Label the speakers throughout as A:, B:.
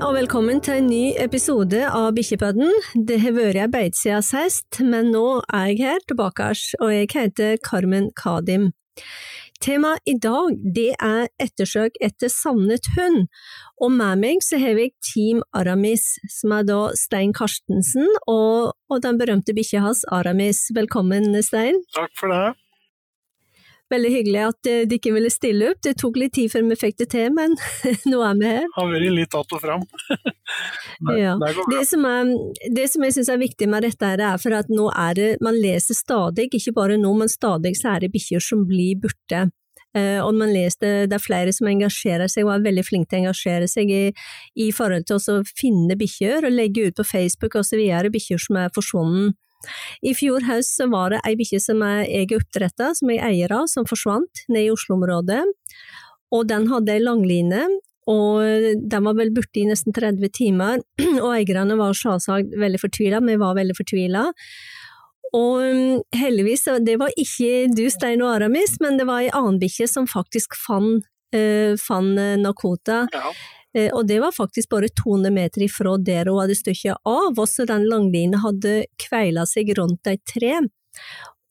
A: og velkommen til en ny episode av Bikkjepodden. Det har vært ei beit siden sist, men nå er jeg her tilbake, og jeg heter Carmen Kadim. Temaet i dag det er ettersøk etter savnet hund, og med meg så har jeg Team Aramis, som er da Stein Karstensen og, og den berømte bikkja hans Aramis. Velkommen, Stein.
B: Takk for det.
A: Veldig hyggelig at eh, de ikke ville stille opp. Det tok litt tid før vi fikk det til, men nå er vi her.
B: Har vært litt att og fram.
A: ja. det, som er, det som jeg syns er viktig med dette, er for at nå er det Man leser stadig, ikke bare nå, men stadig så er det bikkjer som blir borte. Uh, og man leser det er flere som engasjerer seg og er veldig flinke til å engasjere seg i, i forhold til å finne bikkjer og legge ut på Facebook osv. bikkjer som er forsvunnet. I fjor høst var det ei bikkje som jeg oppdretta, som jeg eier av, som forsvant ned i Oslo-området. Og den hadde ei langline, og den var vel borte i nesten 30 timer. Og eierne var selvsagt veldig fortvila, vi var veldig fortvila. Og um, heldigvis, det var ikke du, Stein og Aramis, men det var ei annen bikkje som faktisk fant, uh, fant Nakota. Ja. Eh, og det var faktisk bare 200 meter ifra der hun hadde stykket av, og så den langlinen hadde kveila seg rundt et tre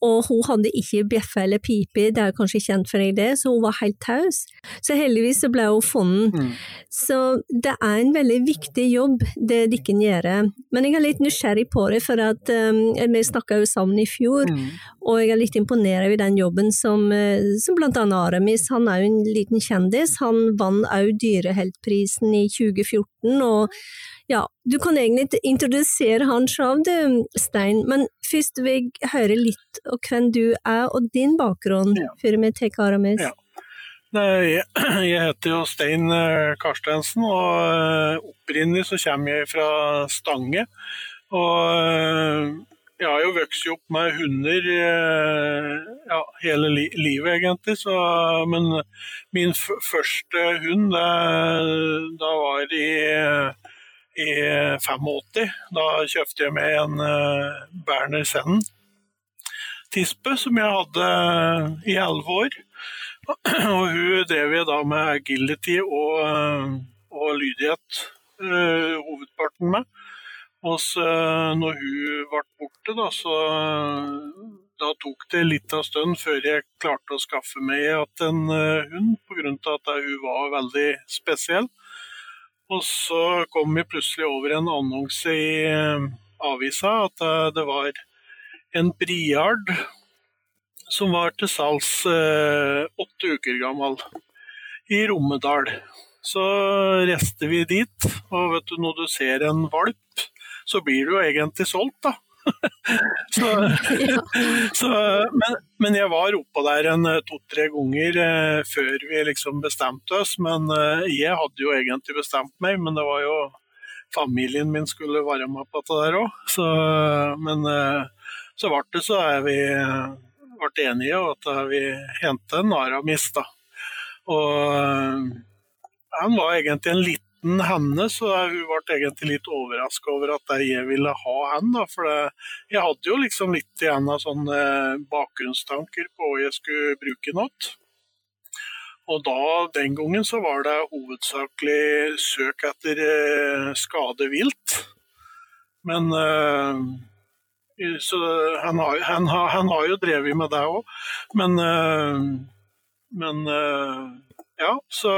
A: og hun hadde ikke bjeffe eller pipe, det er kanskje kjent for deg det, så hun var helt taus. Så heldigvis så ble hun funnet. Mm. Så det er en veldig viktig jobb, det dere gjør. Men jeg er litt nysgjerrig på det, for at um, vi snakka jo sammen i fjor, mm. og jeg er litt imponert over den jobben som, uh, som blant annet Aramis, han er jo en liten kjendis, han vant òg Dyreheltprisen i 2014, og ja, du kan egentlig introdusere han sjøl, Stein, men først vil jeg høre litt om hvem du er og din bakgrunn, ja. før vi tar Aramis. Ja.
B: Jeg, heter jo Stein eh, Karstensen, og eh, opprinnelig så kommer jeg fra Stange. Og eh, jeg har jo vokst opp med hunder ja, hele li livet, egentlig. Så, men min første hund, det, da var i i 85. Da kjøpte jeg med en uh, Berner Sennen tispe som jeg hadde i elleve år. Og hun drev jeg da med agility og, eh, og lydighet uh, hovedparten med. Og når hun ble borte, da, så da tok det litt av stund før jeg klarte å skaffe meg en hund, pga. at hun var veldig spesiell. Og så kom vi plutselig over en annonse i eh, avisa at eh, det var en briard som var til salgs eh, åtte uker gammel i Romedal. Så reiste vi dit, og vet du, når du ser en valp, så blir du jo egentlig solgt, da. så, så, men, men, jeg var oppå der en eh, to-tre ganger eh, før vi liksom bestemte oss. Men eh, jeg hadde jo egentlig bestemt meg, men det var jo familien min skulle være med på dette der òg. Men eh, så ble det så er vi ble enige om at vi hentet en Aramis. da. Og eh, han var egentlig en litt uten henne, så hun ble egentlig litt overraska over at jeg ville ha henne. For jeg hadde jo liksom litt igjen av sånne bakgrunnstanker på hva jeg skulle bruke noe. Og da, den gangen så var det hovedsakelig søk etter eh, skade vilt. Men eh, så han har, han, har, han har, jo drevet med det òg. Men, eh, men ja, så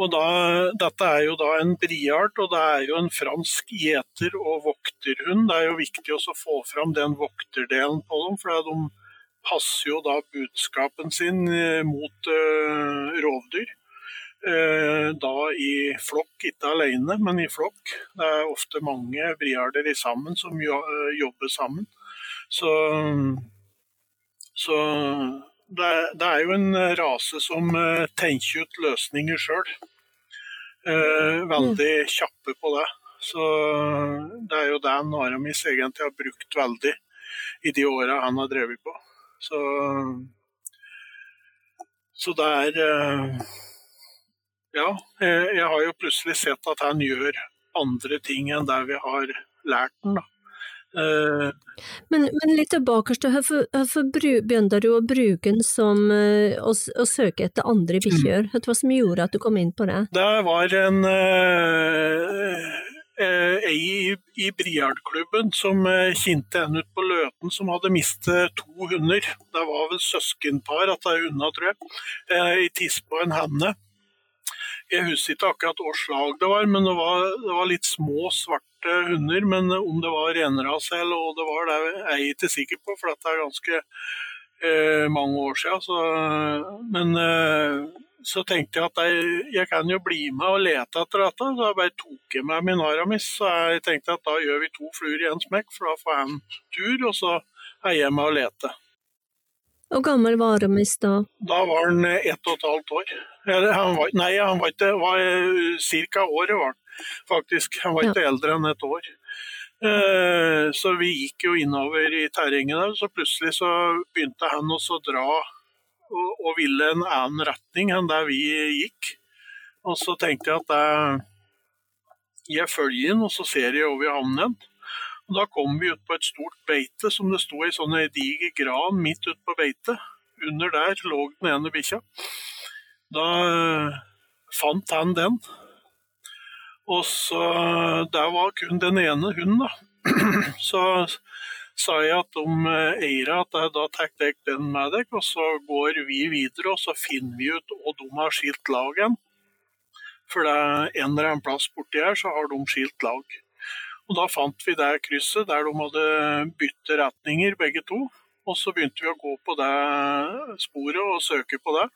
B: og da, dette er jo da en briart, og det er jo en fransk gjeter- og vokterhund. Det er jo viktig å få fram den vokterdelen på dem, for de passer jo da budskapen sin eh, mot uh, rovdyr. Uh, da i flokk, ikke alene, men i flokk. Det er ofte mange briarder i sammen som jo, jobber sammen. Så, så det, det, er jo en rase som tenker ut løsninger sjøl. Eh, veldig mm. kjappe på det. Så det er jo det Aramis egentlig har brukt veldig i de åra han har drevet på. Så, så det er eh, Ja, jeg, jeg, har jo plutselig sett at han gjør andre ting enn det vi har lært den. da.
A: Uh, men, men, litt tilbake til hvorfor, hvorfor begynte du å bruke den som uh, å, å, søke etter andre bikkjer? Hva var det som gjorde at du kom inn på det?
B: Det var en uh, ei i, i Briardklubben som kjente en ut på Løten som hadde mistet to hunder. Det var vel søskenpar at det er hundene, tror jeg. Ei tispe og en henne. Jeg husker ikke akkurat hva slag det var, men det var, det var, litt små, svarte hunder. Men om det var renrase eller hva det var, det er jeg ikke sikker på, for det er ganske eh, mange år siden. Så, men eh, så tenkte jeg at jeg, jeg, kan jo bli med og lete etter dette. Så jeg bare tok jeg med min Aramis. Så jeg tenkte at da gjør vi to fluer i en smekk, for da får jeg en tur, og så er jeg med og lete.
A: Hvor gammel var Aramis da?
B: Da var han ett og et halvt år. Han var, nei, han var ikke var Cirka året var han faktisk. Han var ikke ja. eldre enn et år. Eh, så vi gikk jo innover i terrenget der, så plutselig så begynte han også å dra og, og ville en annen retning enn der vi gikk. Og så tenkte jeg at jeg, jeg følger inn, og så ser jeg over i havnen. Og da kom vi ut på et stort beite som det sto i sånn diger gran midt ute på beitet. Under der lå den ene bikkja. Da eh, fant han den. Og så Der var kun den ene hunden, da. Så sa jeg at om eiere Eira at da tar dere den med dere, og så går vi videre og så finner vi ut hva de har skilt lag igjen. For det er en eller annen plass borti her så har de skilt lag. Og Da fant vi det krysset der de hadde byttet retninger begge to. Og så begynte vi å gå på det sporet og søke på det.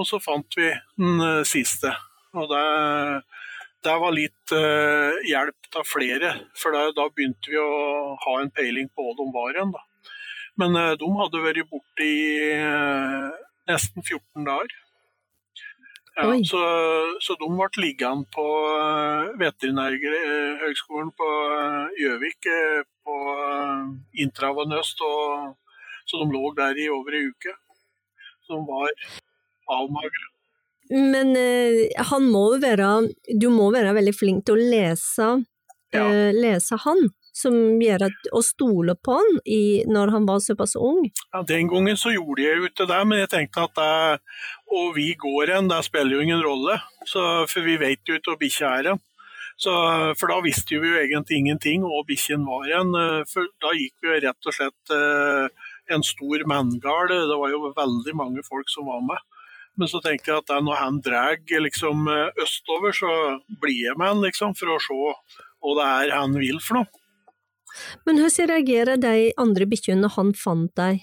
B: Og så fant vi den eh, siste. Og det, det var litt uh, hjelp av flere, for da, da begynte vi å ha en peiling på hva de var igjen. Da. Men uh, de hadde vært borte i uh, nesten 14 dager. Ja, så, så, de ble liggende på Veterinærhøgskolen på Gjøvik på intravenøst, så de lå der i over ei uke. Så de var avmagre.
A: Men eh, han må jo være Du må være veldig flink til å lese, ja. eh, lese han, som gjør at, å stole på han i, når han var såpass ung?
B: Ja, Den gangen så gjorde jeg jo ikke det, men jeg tenkte at det, og vi går igjen, det spiller jo ingen rolle. Så, for vi vet jo ikke hvor bikkja er hen. for da visste vi jo egentlig ingenting hvor bikkjen var hen. Eh, for da gikk vi jo rett og slett eh, en stor manngard. Det var jo veldig mange folk som var med. Men så tenkte jeg at når han drar liksom, eh, østover, så blir jeg med han liksom, for å se hva det er han vil for noe.
A: Men hvordan reagerer de andre bikkjene når han fant deg?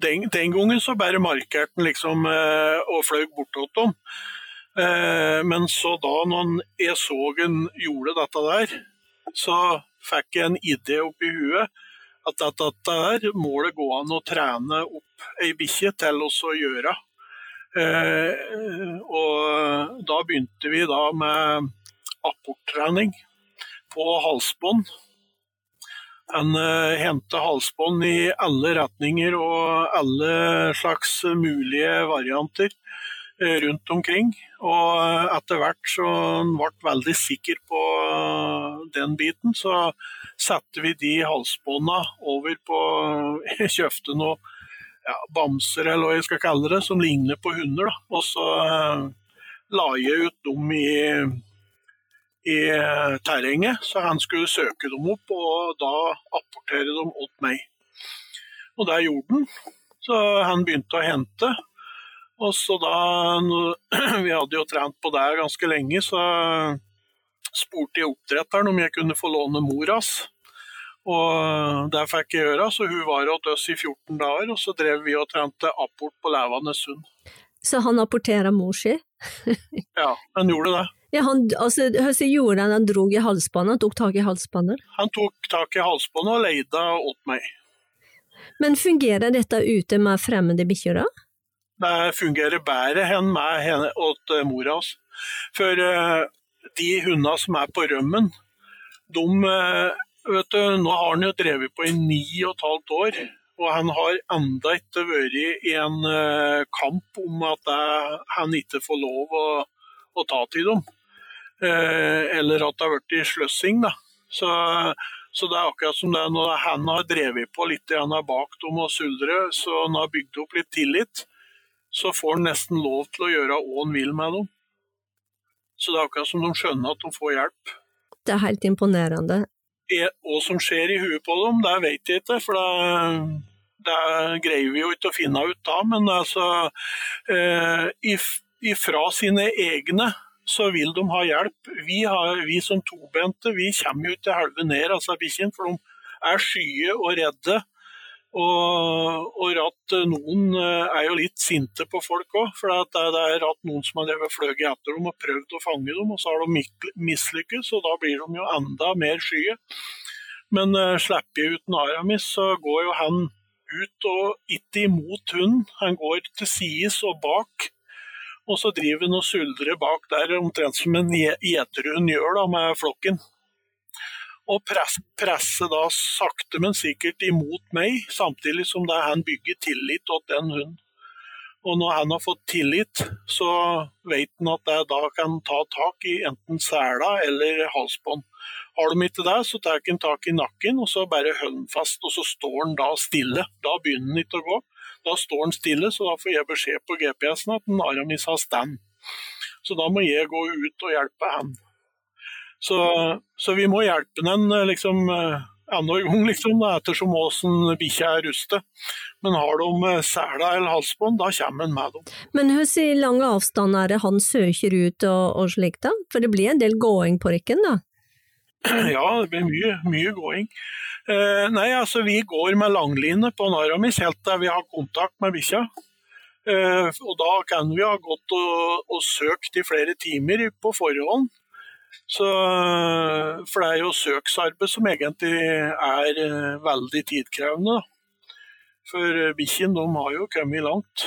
B: Den, den, gangen så bare markerte han liksom eh, og fløy bortåt dem. Eh, men så da når jeg så han gjorde dette der, så fikk jeg en idé oppi huet at dette der må det gå an å trene opp ei bikkje til å gjøre. Eh, og da begynte vi da med apporttrening på halsbånd. Han uh, henter halsbånd i alle retninger og alle slags mulige varianter uh, rundt omkring. Og etter hvert så han ble veldig sikker på den biten, så satte vi de halsbånda over på Kjøpte noe ja, bamser, eller hva jeg skal kalle det, som ligner på hunder. Da. Og så uh, la jeg ut dem i, i terrenget, så han skulle søke dem opp og da apportere dem åt meg. Og det gjorde han. Så han begynte å hente. Og så da Vi hadde jo trent på det ganske lenge, så spurte jeg oppdretteren om jeg kunne få låne mor hans. Og det fikk jeg gjøre, så hun var hos oss i 14 dager, og så drev vi og trente apport på levende sund.
A: Så han apporterer mor si?
B: ja, han gjorde det.
A: Ja, han, altså, hva gjorde han? Han dro i halsbåndet? Han tok tak i halsbåndet?
B: Han tok tak i halsbåndet og leide åt meg.
A: Men fungerer dette ute med fremmede bikkjer, da?
B: Det fungerer bedre enn med henne åt uh, mora hans. For uh, de hundene som er på rømmen, de uh, Vet du, nå har han jo drevet på i ni og et halvt år, og han har enda ikke vært i en uh, kamp om at han ikke får lov å, å ta til dem. Uh, eller at det har i sløssing. Da. Så Så det er akkurat som det er når han har drevet på litt bak dem og suldret, så han har bygd opp litt tillit, så får han nesten lov til å gjøre hva han vil med dem. Så det er akkurat som de skjønner at de får hjelp.
A: Det er helt imponerende.
B: Hva som skjer i huet på dem, det vet jeg ikke, for det, det greier vi jo ikke å finne ut da. Men altså, eh, ifra sine egne så vil de ha hjelp. Vi, har, vi som tobente vi kommer jo ikke halve ned, altså bikkjene, for de er skye og redde. Og, og at noen eh, er jo litt sinte på folk òg, for det er at noen som har fløyet etter dem og prøvd å fange dem, og så har de mislykkes, og da blir de jo enda mer skye. Men uh, slipper jeg ut Aramis, så går jo han ut og ikke imot hunden. Han går til sides og bak og så driver han og suldrer bak der, omtrent som en gjeterhund gjør da, med flokken. Og presser presse da sakte, men sikkert imot meg, samtidig som det han bygger tillit til den hunden. Og når han har fått tillit, så vet han at jeg da kan ta tak i enten sela eller halsbånd. Har de ikke det, så tar han tak i nakken og så bare holder fast, og så står han da stille. Da begynner han ikke å gå. Da står han stille, så da får jeg beskjed på GPS-en at Aramis har stand. Så da må jeg gå ut og hjelpe han. Så, så vi må hjelpe den eh, liksom eh, annenhver gang, liksom, ettersom åssen bikkja er rustet. Men har de eh, sela eller halsbånd, da kommer han med dem.
A: Men hvor lange avstander er det han søker ut og, og slikt, da? For det blir en del gåing på rekken, da?
B: Ja, det blir mye, mye gåing. Eh, nei, altså vi går med langline på Naramis helt til vi har kontakt med bikkja. Eh, og da kan vi ha gått og, og søkt i flere timer på forhånd. Så, for det er jo søksarbeid som egentlig er eh, veldig tidkrevende. For bikkjene har jo kommet langt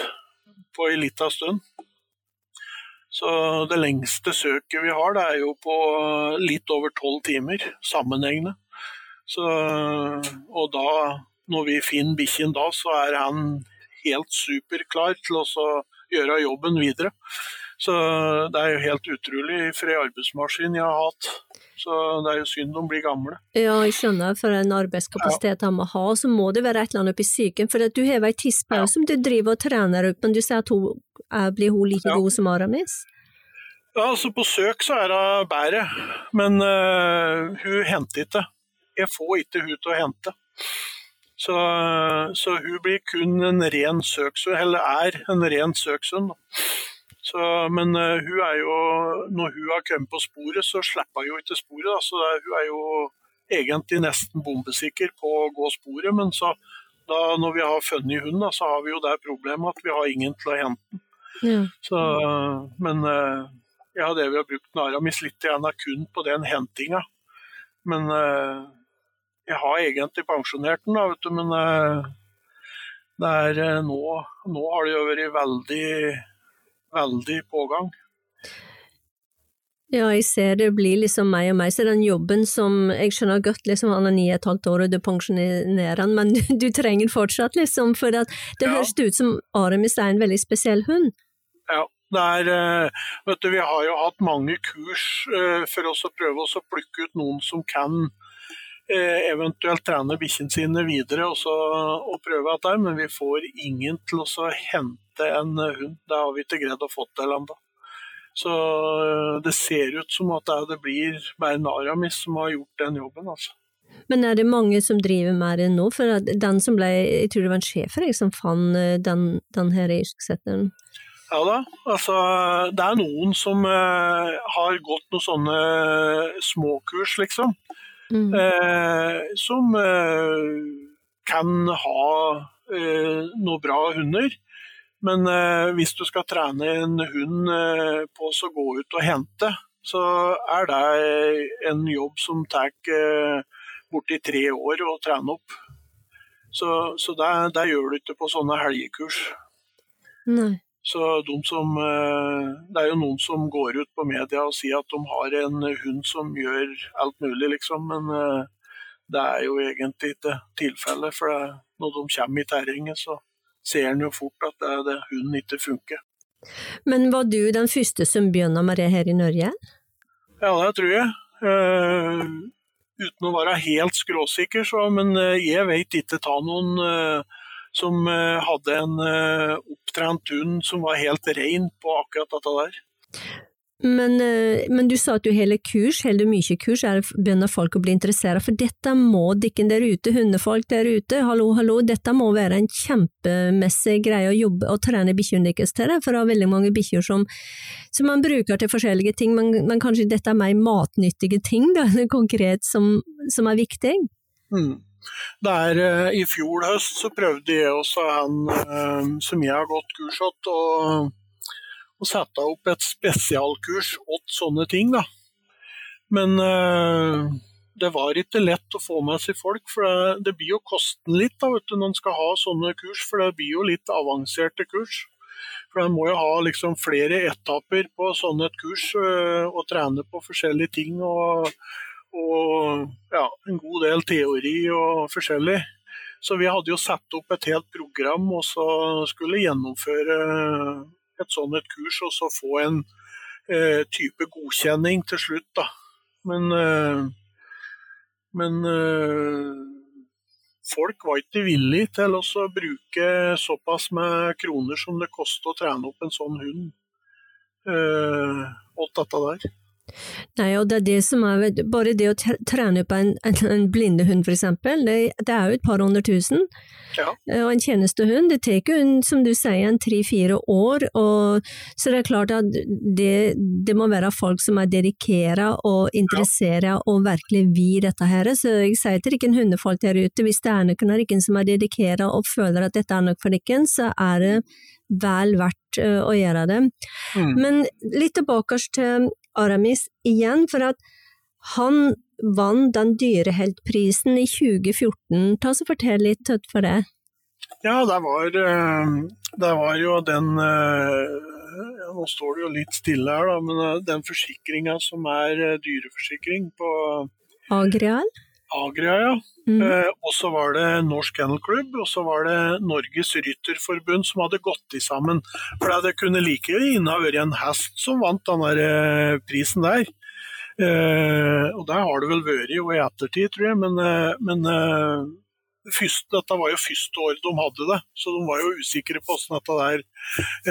B: på ei lita stund. Så det lengste søket vi har, det er jo på litt over tolv timer sammenhengende. Så, og da, når vi finner bikkjen da, så er han helt superklar til å gjøre jobben videre. Så det er jo helt utrolig for en arbeidsmaskin jeg har hatt. Så det er jo synd de blir gamle.
A: Ja, jeg skjønner, for en arbeidskapasitet ja. han må ha, så må det være et eller annet oppi psyken. For du har en tidspause ja. som du driver og trener opp, men du sier at hun, blir hun like ja. god som Aramis?
B: Ja, altså På søk så er hun bedre, men uh, hun henter ikke jeg får ikke hun til å hente. Så, så, hun blir kun en ren søksund, eller er en ren søksund. Så, men uh, hun er jo, når hun har kommet på sporet, så slipper hun jo ikke sporet. Da. Så hun er jo egentlig nesten bombesikker på å gå sporet. Men så, da, når vi har funnet hunden, så har vi jo det problemet at vi har ingen til å hente den. Ja. Så, men uh, ja, det vi har brukt Naramis litt igjen, er kun på den hentinga. Men uh, jeg har egentlig pensjonert den, da, vet du, men eh, det er eh, nå, nå har det jo vært veldig, veldig pågang.
A: Ja, jeg ser det blir liksom meg og meg, så den jobben som jeg skjønner godt, liksom han er ni og et halvt år og du pensjonerer han, men du, du, trenger fortsatt, liksom, for det ja. høres ut som Aramis er en veldig spesiell hund.
B: Ja, det er, eh, vet du, vi har jo hatt mange kurs for oss å prøve oss å plukke ut noen som kan Eh, eventuelt trene bikkjene sine videre og, så, og prøve dette, men vi får ingen til å hente en hund. Det har vi ikke greid å få til ennå. Så eh, det ser ut som at det blir Bernaramis som har gjort den jobben. altså.
A: Men er det mange som driver med det nå? For den som ble, jeg tror det var en sjef deg som fant eh, den, den her irsksetteren?
B: Ja da, altså det er noen som har gått noen sånne småkurs, liksom. Mm. Eh, som eh, kan ha eh, noen bra hunder. Men eh, hvis du skal trene en hund eh, på å gå ut og hente, så er det en jobb som tar eh, borti tre år å trene opp. Så, så det, det, gjør du ikke på sånne helgekurs.
A: Nei.
B: Så de som, eh, Det er jo noen som går ut på media og sier at de har en hund som gjør alt mulig, liksom. Men eh, det er jo egentlig ikke tilfellet. For når de kommer i terrenget, så ser en jo fort at det, det, hunden ikke funker.
A: Men var du den første som begynte med det her i Norge?
B: Ja, det tror jeg. Eh, uten å være helt skråsikker, så, men jeg vet ikke ta noen som hadde en opptrent hund som var helt rein på akkurat dette der.
A: Men, eh, men, du sa at du holder kurs, holder mye kurs, er begynner folk å bli interessert? For dette må dere der ute, hundefolk der ute, hallo, hallo, dette må være en kjempemessig greie å jobbe og trene bikkjene deres til, for det er veldig mange bikkjer som, som, man bruker til forskjellige ting, men, men, kanskje dette er mer matnyttige ting, da, konkret, som, som er viktig?
B: Mm. Der, uh, I fjor høst så prøvde jeg også en uh, som jeg har gått kurs hos, å, sette opp et spesialkurs åt sånne ting. da. Men uh, det var ikke lett å få med seg folk, for det, det blir jo kosten litt da, vet du, når en skal ha sånne kurs. For det blir jo litt avanserte kurs. For En må jo ha liksom flere etapper på sånne et kurs og trene på forskjellige ting. Og, og ja, en god del teori og forskjellig. Så vi hadde jo satt opp et helt program og så skulle gjennomføre et sånt et kurs, og så få en eh, type godkjenning til slutt. da. Men, eh, men eh, folk var ikke villige til å bruke såpass med kroner som det koster å trene opp en sånn hund. Eh, dette der.
A: Nei, og det er det som er Bare det å trene opp en, en, en blindehund, for eksempel, det, det, er jo et par hundre tusen. Ja. Eh, og en tjenestehund, det tar jo, som du sier, en tre-fire år. Og, så det er klart at det, det må være folk som er dedikert og interessert ja. og virkelig vil dette her. Så jeg sier til dere hundefolk der ute, hvis det er noen som er dedikert og føler at dette er noe for dere, så er det vel verdt uh, å gjøre det. Mm. Men litt tilbake til Aramis igjen, for at han vant den dyreheltprisen i 2014. Ta så Fortell litt for det.
B: Ja, det var, eh, det var jo den ja, Nå står det jo litt stille her, da, men eh, den forsikringa som er dyreforsikring på
A: Agrial?
B: Agria, ja. Mm. Eh, og så var det Norsk Kennel og så var det Norges Rytterforbund som hadde gått i sammen. For det kunne like gjerne vært en hest som vant den der, eh, prisen der. Eh, og der har det vel vært jo i ettertid, tror jeg, men, eh, men eh, dette var jo første år de hadde det, så de var jo usikre på hvordan dette der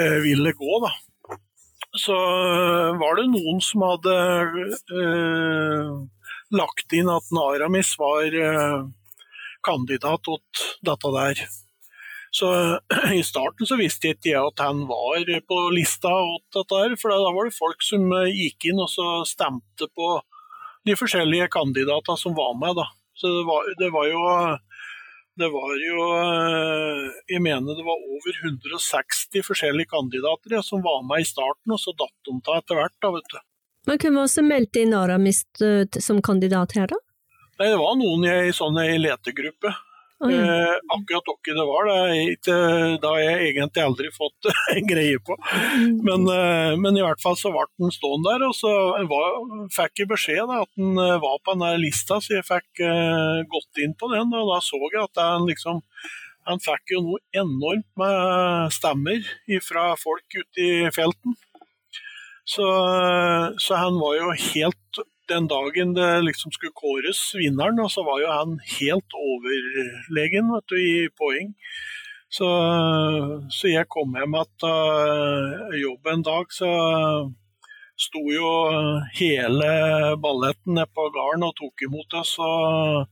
B: eh, ville gå. da. Så var det noen som hadde eh, lagt inn at Naramis var eh, kandidat til dette der. Så I starten så visste jeg ikke at han var på lista dette, her, for da var det folk som eh, gikk inn og stemte på de forskjellige kandidatene som var med. Da. Så det var, det var, jo det var jo eh, Jeg mener det var over 160 forskjellige kandidater ja, som var med i starten, og så datt de av etter hvert. da, vet du.
A: Men hvem var det som inn Aramist uh, som kandidat her, da?
B: Nei, Det var noen i ei i letegruppe. Eh, akkurat hvem det var, det har jeg egentlig aldri fått en greie på. Mm. Men, eh, men, i hvert fall så ble den stående der, og så var, fikk jeg beskjed da, at den eh, var på den lista, så jeg fikk eh, gått inn på den. Og da så jeg at han liksom han fikk jo noe enormt med stemmer fra folk ute i felten. Så, så, han var jo helt Den dagen det liksom skulle kåres vinneren, og så var jo han helt overlegen vet du, i poeng. Så, så jeg kom hjem etter jobb en dag, så sto jo hele balletten nede på gården og tok imot oss. Og,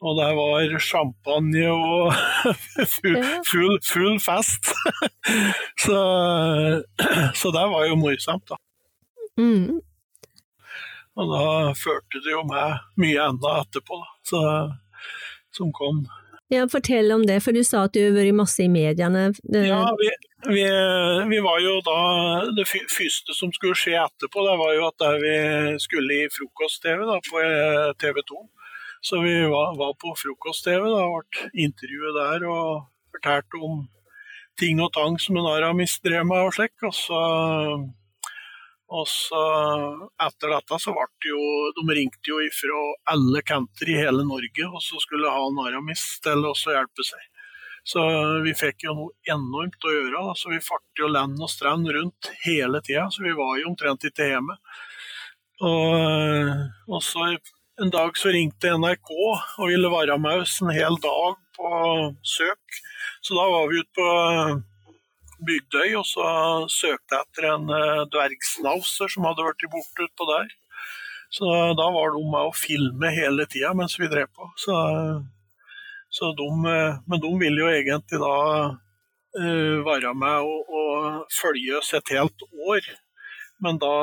B: og det var champagne og full, full, full fest. så, så det var jo morsomt, da. Mm. Og da førte det jo meg mye enda etterpå, da, så, som kom.
A: Ja, Fortell om det, for du sa at du har vært masse i mediene.
B: Ja, vi, vi, vi, var jo da Det første som skulle skje etterpå, det var jo at vi skulle i frokost-TV på eh, TV 2. Så vi var, var på frokost-TV, da ble intervjuet der og fortalte om ting og tang som en Aramis drev med og slik. Og så og så etter dette så ble det jo De ringte jo ifra alle kanter i hele Norge og så skulle ha Naramis til å hjelpe seg. Så vi fikk jo noe enormt å gjøre. Så vi fartet jo land og strand rundt hele tida, så vi var jo omtrent ikke hjemme. Og, og så en dag så ringte NRK og ville være med oss en hel dag på søk. Så da var vi ute på Bygdøy og så søkte jeg etter en dvergsnauser som hadde vært borte utpå der. Så da var de med å filme hele tida mens vi drev på. Så, så de, men de ville jo egentlig da uh, være med og, og, følge oss et helt år. Men da,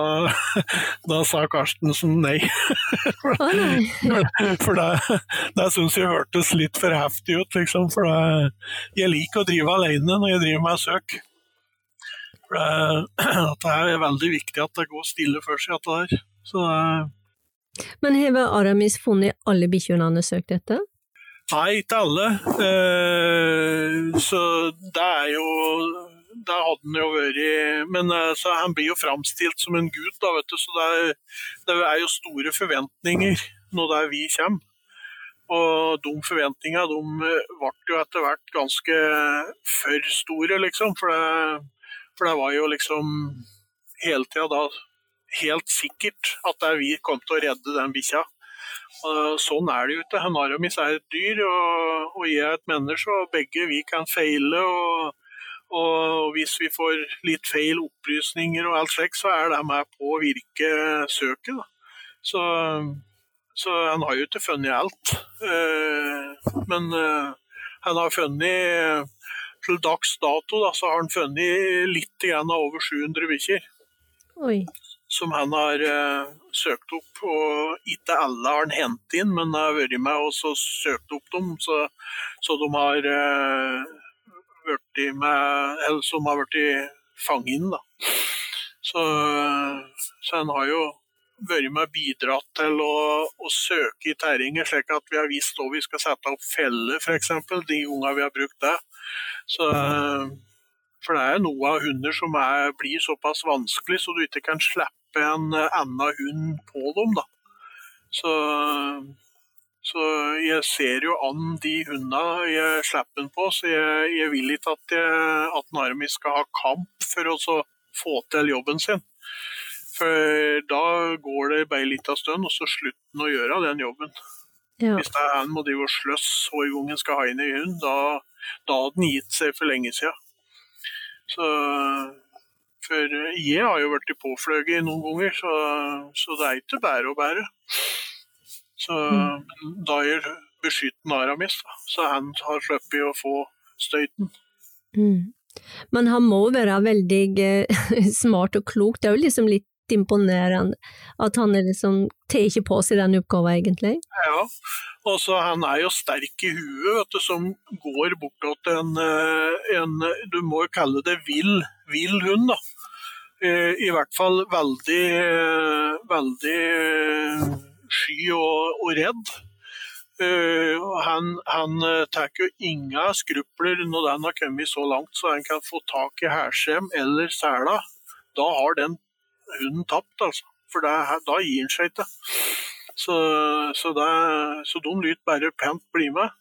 B: da sa Karstensen nei. for det, det syns jeg hørtes litt for heftig ut, liksom. For det, jeg liker å drive alene når jeg driver med søk. For det, det er veldig viktig at det går stille for seg, dette der. Så
A: men har Aramis funnet alle bikkjene han har søkt etter?
B: Nei, ikke alle. Eh, så det er jo Det hadde han jo vært Men eh, han blir jo framstilt som en gutt, da, vet du. Så det er, det er jo store forventninger når det er vi kommer. Og de forventningene de ble jo etter hvert ganske for store, liksom. For det, for det var jo liksom hele tida da helt sikkert at det er vi kom til å redde den bikkja. Sånn er det jo ikke. En aramis er et dyr, og, og jeg er et menneske, og begge vi kan feile. Og, og hvis vi får litt feil opplysninger og alt slikt, så er det med på å virke søket. Da. Så, så han har jo ikke funnet alt. Eh, men eh, han har funnet til dags dato da, så har han funnet litt av over 700 bikkjer som han har uh, søkt opp. og Ikke alle har han hentet inn, men har vært med og søkt opp dem. Så, så de har uh, vært med, eller som har blitt fanget inn. da. Så, så han har jo vært med og bidratt til å, å, søke i terrenget, slik at vi har visst hvor vi skal sette opp feller, f.eks. De gangene vi har brukt det. Så for det er noe av hunder som er, blir såpass vanskelig så du ikke kan slippe en eh, annen hund på dem. da. Så, så jeg ser jo an de hundene jeg slipper den på, så jeg, jeg vil ikke at, jeg, at Narmi skal ha kamp for å få til jobben sin. For da går det bare en liten stund, og så slutter han å gjøre den jobben. Ja. Hvis det er han må drive og sløss hver gang skal ha inn en hund, da, da hadde han gitt seg for lenge siden. Så for jeg har jo blitt påfløyet noen ganger, så, så, det er ikke bare å bære. Så mm. da er beskytten Aramis, så han har sluppet å få støyten.
A: Mm. Men han må være veldig eh, smart og klok, det er jo liksom litt imponerende at han liksom tar på seg den oppgaven, egentlig.
B: Ja, og så han er jo sterk i huet, vet du, som går bortåt en, eh, en Du må jo kalle det vill, vill hund, da. Eh, I hvert fall veldig, eh, veldig sky og, og redd. Han, han tar jo ingen skrupler når den har kommet så langt så han kan få tak i hælskjem eller sela. Da har den hunden tapt, altså. For det, da gir han seg ikke. Så, så, det, så de lyt bare pent bli med.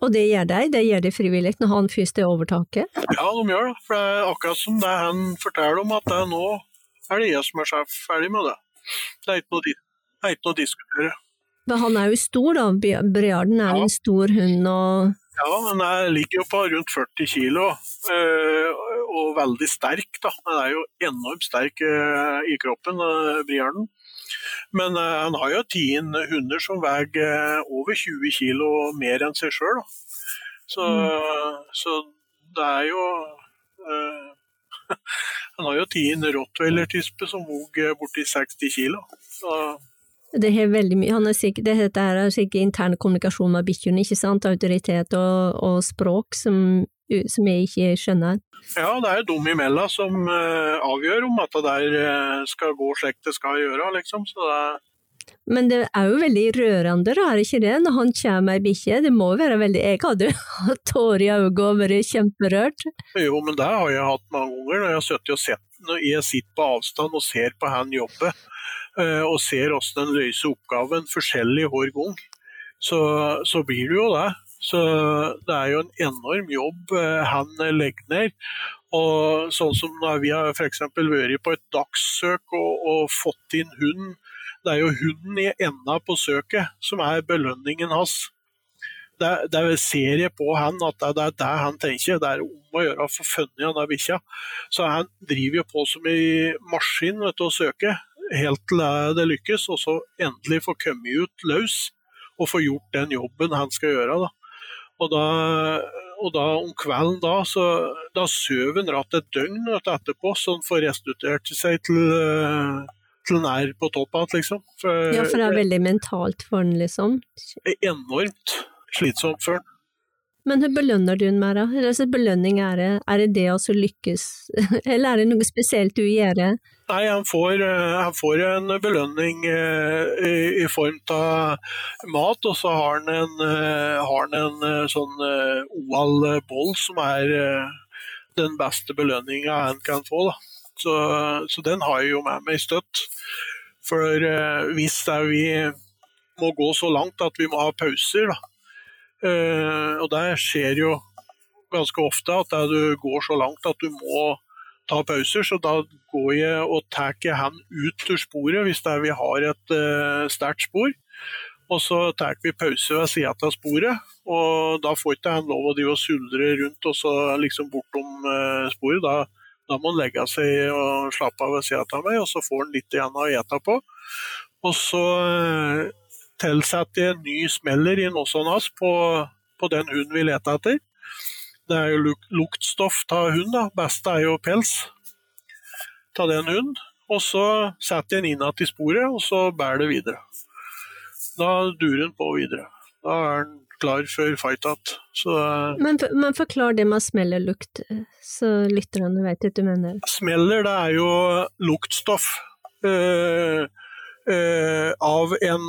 A: Og det gjør de? Det gjør de frivillig når han først er overtaket?
B: Ja, de gjør det. For det er akkurat som det han forteller om, at det er nå er det jeg som er sjef. Ferdig med det. Det er ikke noe, det er ikke noe å diskutere.
A: Men han er jo stor, da. Briarden er jo ja. en stor hund og
B: Ja, han er, ligger jo på rundt 40 kilo, øh, og veldig sterk. da. Han er jo enormt sterk øh, i kroppen, øh, Briarden. Men uh, han har jo tien hunder som veier over 20 kg mer enn seg sjøl. Så, mm. så, det er jo uh, Han har jo tien rottweiler-tispe som veier borti 60 kg.
A: Det er veldig mye, han er sikkert, det er sikkert intern kommunikasjon med bikkjene, ikke sant? Autoritet og, og språk som, som, jeg ikke skjønner.
B: Ja, det er jo dem imellom som uh, avgjør om at det der uh, skal gå slik det skal gjøre, liksom. Så det
A: men det er jo veldig rørende, da, er det ikke det, når han kommer med ei bikkje? Det må være veldig Jeg hadde hatt tårer i øynene og vært kjemperørt.
B: Jo, men det har jeg hatt mange ganger når jeg har sittet og sett når jeg sitter på avstand og ser på han jobbe. Eh, og ser hvordan den løser oppgaven forskjellig hver gang, så, så, blir det jo det. Så det er jo en enorm jobb eh, han legger ned. Og sånn som når vi har f.eks. vært på et dagssøk og, og, fått inn hund Det er jo hunden i enda på søket som er belønningen hans. Det, det ser jeg på han at det, er det han tenker. Det er om å gjøre å få funnet den bikkja. Så han driver jo på som en maskin vet du, å søke, helt til det lykkes, og så endelig få komme ut løs og få gjort den jobben han skal gjøre. Da. Og da, og da om kvelden da, så da sover han rett et døgn etterpå, så han får restituert seg til, til nær på topp igjen, liksom.
A: For, ja, for det er veldig mentalt for han, liksom?
B: Enormt slitsomt for han.
A: Men hva belønner du henne med, da? Altså, belønning er det, er det det å lykkes, eller er det noe spesielt du gjør?
B: Nei, han får, eh, han får en belønning eh, i, i, form av mat, og så har han en, eh, har han en sånn oval-boll som er den beste belønninga han kan få. Så, så, den har jeg jo med meg støtt. For hvis vi må gå så langt at vi må ha pauser, da, og det skjer jo ganske ofte at du går så langt at du må ta pauser, så da går jeg og tar han ut til sporet hvis det er vi har et uh, sterkt spor. Og så tar vi pause ved sida av sporet, og da får ikke han lov å drive og suldre rundt og så liksom bortom uh, sporet. Da, da, må han legge seg og slappe av ved sida av meg, og så får han litt igjen å ete på. Og så uh, tilsetter en ny smeller i nossonas på, på, den hunden vi leter etter. Det er jo luk, luktstoff av hund, da. beste er jo pels av den hunden. Og så setter en inn igjen i sporet, og så bærer det videre. Da durer den på videre. Da er den klar for fight igjen.
A: Men, men, forklar det med smellerlukt, så lytterne vet at du mener.
B: Smeller, det er jo luktstoff øh, øh, av en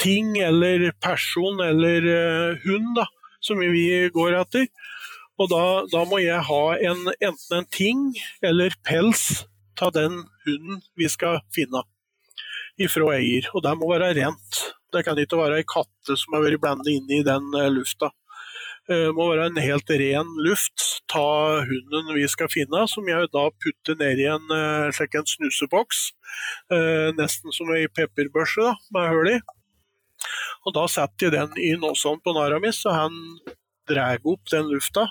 B: ting eller person eller uh, hund da, som vi går etter. Og da, da, må jeg ha en, enten en ting eller pels av den hunden vi skal finne ifra eier. Og det må være rent. Det kan ikke være ei katte som har vært blandet inn i den uh, lufta. Det uh, må være en helt ren luft av hunden vi skal finne, som jeg da putter ned i en, en snuseboks. Nesten som ei pepperbørse da, med hull i. Og Da setter jeg den i nåsen på Naramis, så han drar opp den lufta.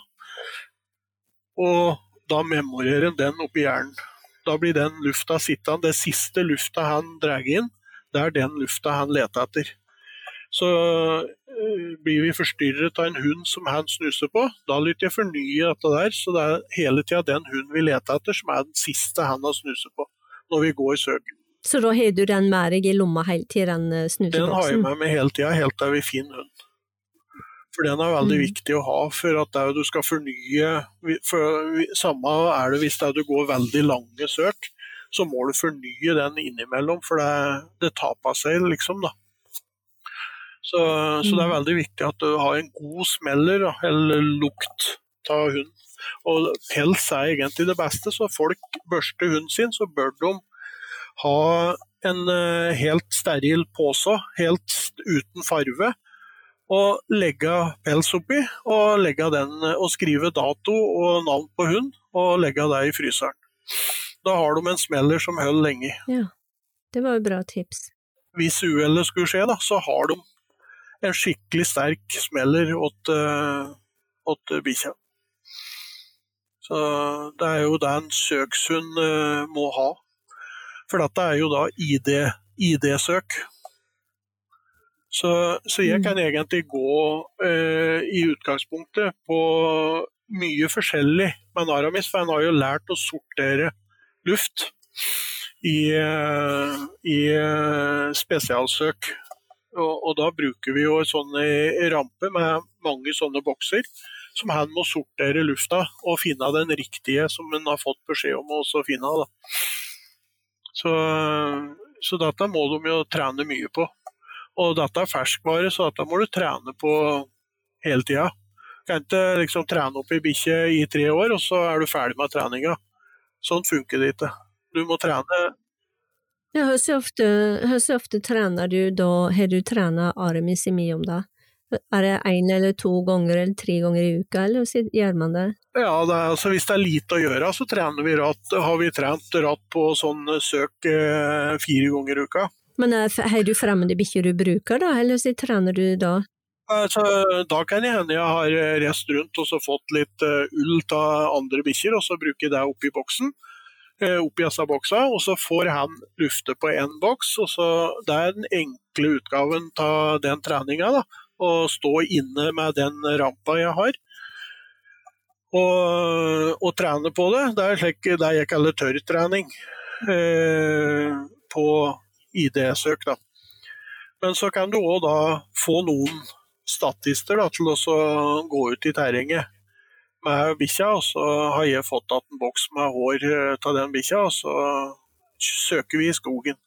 B: Og da memorerer han den oppi hjernen. Da blir den lufta sittende. Det siste lufta han drar inn, det er den lufta han leter etter. Så øh, blir vi forstyrret av en hund som han snuser på, da lytter jeg fornye dette der. Så det er hele tida den hunden vi leter etter, som er den siste han har snuset på når vi går søk.
A: Så da har du den med deg i lomma hele tida, den eh, snuseboksen?
B: Den har jeg med meg hele tida, helt til vi finner hund. For den er veldig mm. viktig å ha for at du skal fornye for Samme er det hvis det du går veldig lange søk, så må du fornye den innimellom, for det, det taper seg, liksom. da. Så, så, det er mm. veldig viktig at du har en god smeller, eller lukt av hund. Og pels er egentlig det beste, så folk børster hunden sin, så bør de ha en eh, helt steril pose, helt uten farve, og legge pels oppi, og, legge den, og skrive dato og navn på hund, og legge det i fryseren. Da har de en smeller som holder lenge.
A: Ja, det var jo bra tips.
B: Hvis uhellet skulle skje, da, så har de en skikkelig sterk smeller åt, åt bikkja. Så det er jo det en søkshund må ha. For dette er jo da ID-søk. ID så, så, jeg mm. kan egentlig gå eh, i utgangspunktet på mye forskjellig med Naramis, for han har jo lært å sortere luft i, eh, i eh, spesialsøk. Og, og, da bruker vi jo en sånn rampe med mange sånne bokser som han må sortere lufta og finne den riktige som han har fått beskjed om å finne. Da. Så, så dette må de jo trene mye på. Og dette er ferskvare, så dette må du trene på hele tida. Du kan ikke liksom trene opp ei bikkje i tre år, og så er du ferdig med treninga. Sånn funker det ikke. Du må trene
A: ja, Hvor ofte, ofte trener du da? Har du trent Aramis i mye om det? Er det én eller to ganger eller tre ganger i uka, eller gjør man det?
B: Ja, det er, altså, Hvis det er lite å gjøre, så vi ratt. Har vi trent ratt på sånn søk eh, fire ganger i uka.
A: Men har du fremmede bikkjer du bruker, da, eller så trener du da?
B: Altså, da kan det hende jeg har reist rundt og så fått litt ull av andre bikkjer, og så bruker jeg det oppi boksen. Oppi disse boksa, og så får han lufte på én boks. og så Det er den enkle utgaven av den treninga. Å stå inne med den rampa jeg har og, og trene på det. Det er slik det jeg kaller tørrtrening eh, på ID-søk. da. Men så kan du òg da få noen statister da, til å gå ut i terrenget med bikkja, og så har jeg fått igjen en boks med hår av den bikkja, og så søker vi i skogen.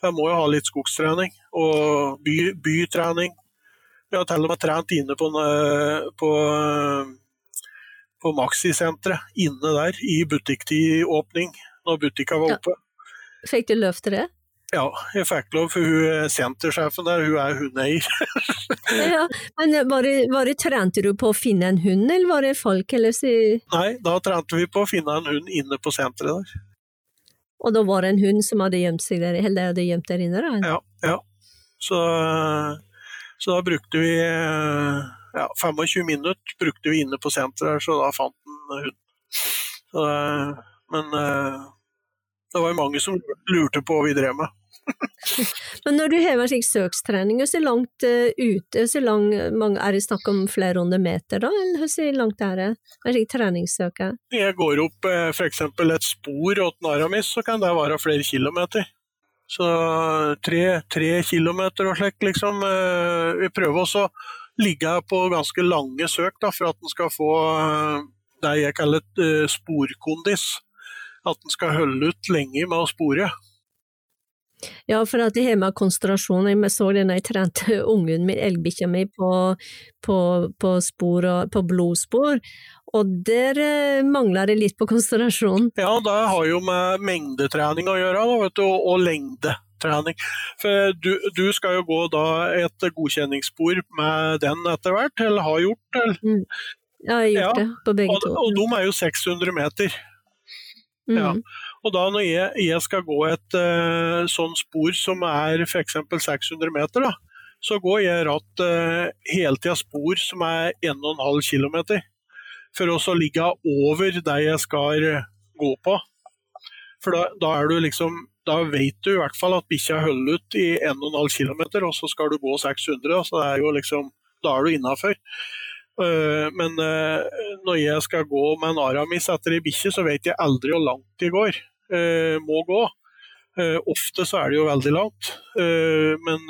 B: For jeg må jo ha litt skogstrening og by, bytrening. Jeg har til og med trent inne på, på på Maxisenteret, inne der, i butikktidåpning, når butikka var oppe.
A: Ja. Fikk du lov til det?
B: Ja, jeg fikk lov, for hun sentersjefen der, hun er hundeeier.
A: ja, men var det, var det, Trente du på å finne en hund, eller var det folk, eller si
B: Nei, da trente vi på å finne en hund inne på senteret der.
A: Og da var det en hund som hadde gjemt seg der, eller hadde gjemt der inne? da?
B: Ja, ja. Så, så da brukte vi ja, 25 minutter brukte vi inne på senteret, så da fant han hunden. Så, men eh, det var jo mange som lurte på hva vi drev med.
A: men når du hever slik søkstrening, hvor langt uh, ute, så lang, mange, er det snakk om flere hundre meter da, eller hvor langt er det? Er det treningssøk?
B: Jeg går opp f.eks. et spor åt Naramis, så kan det være flere kilometer. Så tre, tre kilometer og slik, liksom. Uh, vi prøver også å ligge på ganske lange søk da, for at en skal få eh, det jeg kaller et sporkondis. At en skal holde ut lenge med å spore.
A: Ja, for at jeg har med konsentrasjon Jeg så det når jeg trente ungen min, elgbikkja mi, på, på, på, spor og, på blodspor, og der eh, mangler det litt på konsentrasjon.
B: Ja, det har jo med mengdetrening å gjøre, da, vet du, og, lengde. For du, du, skal jo gå da et godkjenningsspor med den etter hvert, eller har gjort det?
A: Mm. Ja, jeg har gjort ja. det på begge
B: to. Og, og de er jo 600 meter. Mm. Ja. Og da når jeg, jeg skal gå et uh, sånn spor som er f.eks. 600 meter, da, så går jeg ratt uh, hele tida spor som er 1,5 km. For å ligge over der jeg skal gå på. For da, da er du liksom da vet du i hvert fall at bikkja holder ut i 1,5 km, og så skal du gå 600, så det er jo liksom, da er du innafor. Eh, men når jeg skal gå med en aramis etter ei bikkje, så vet jeg aldri hvor langt de går, må gå. Ofte så er det jo veldig langt, men,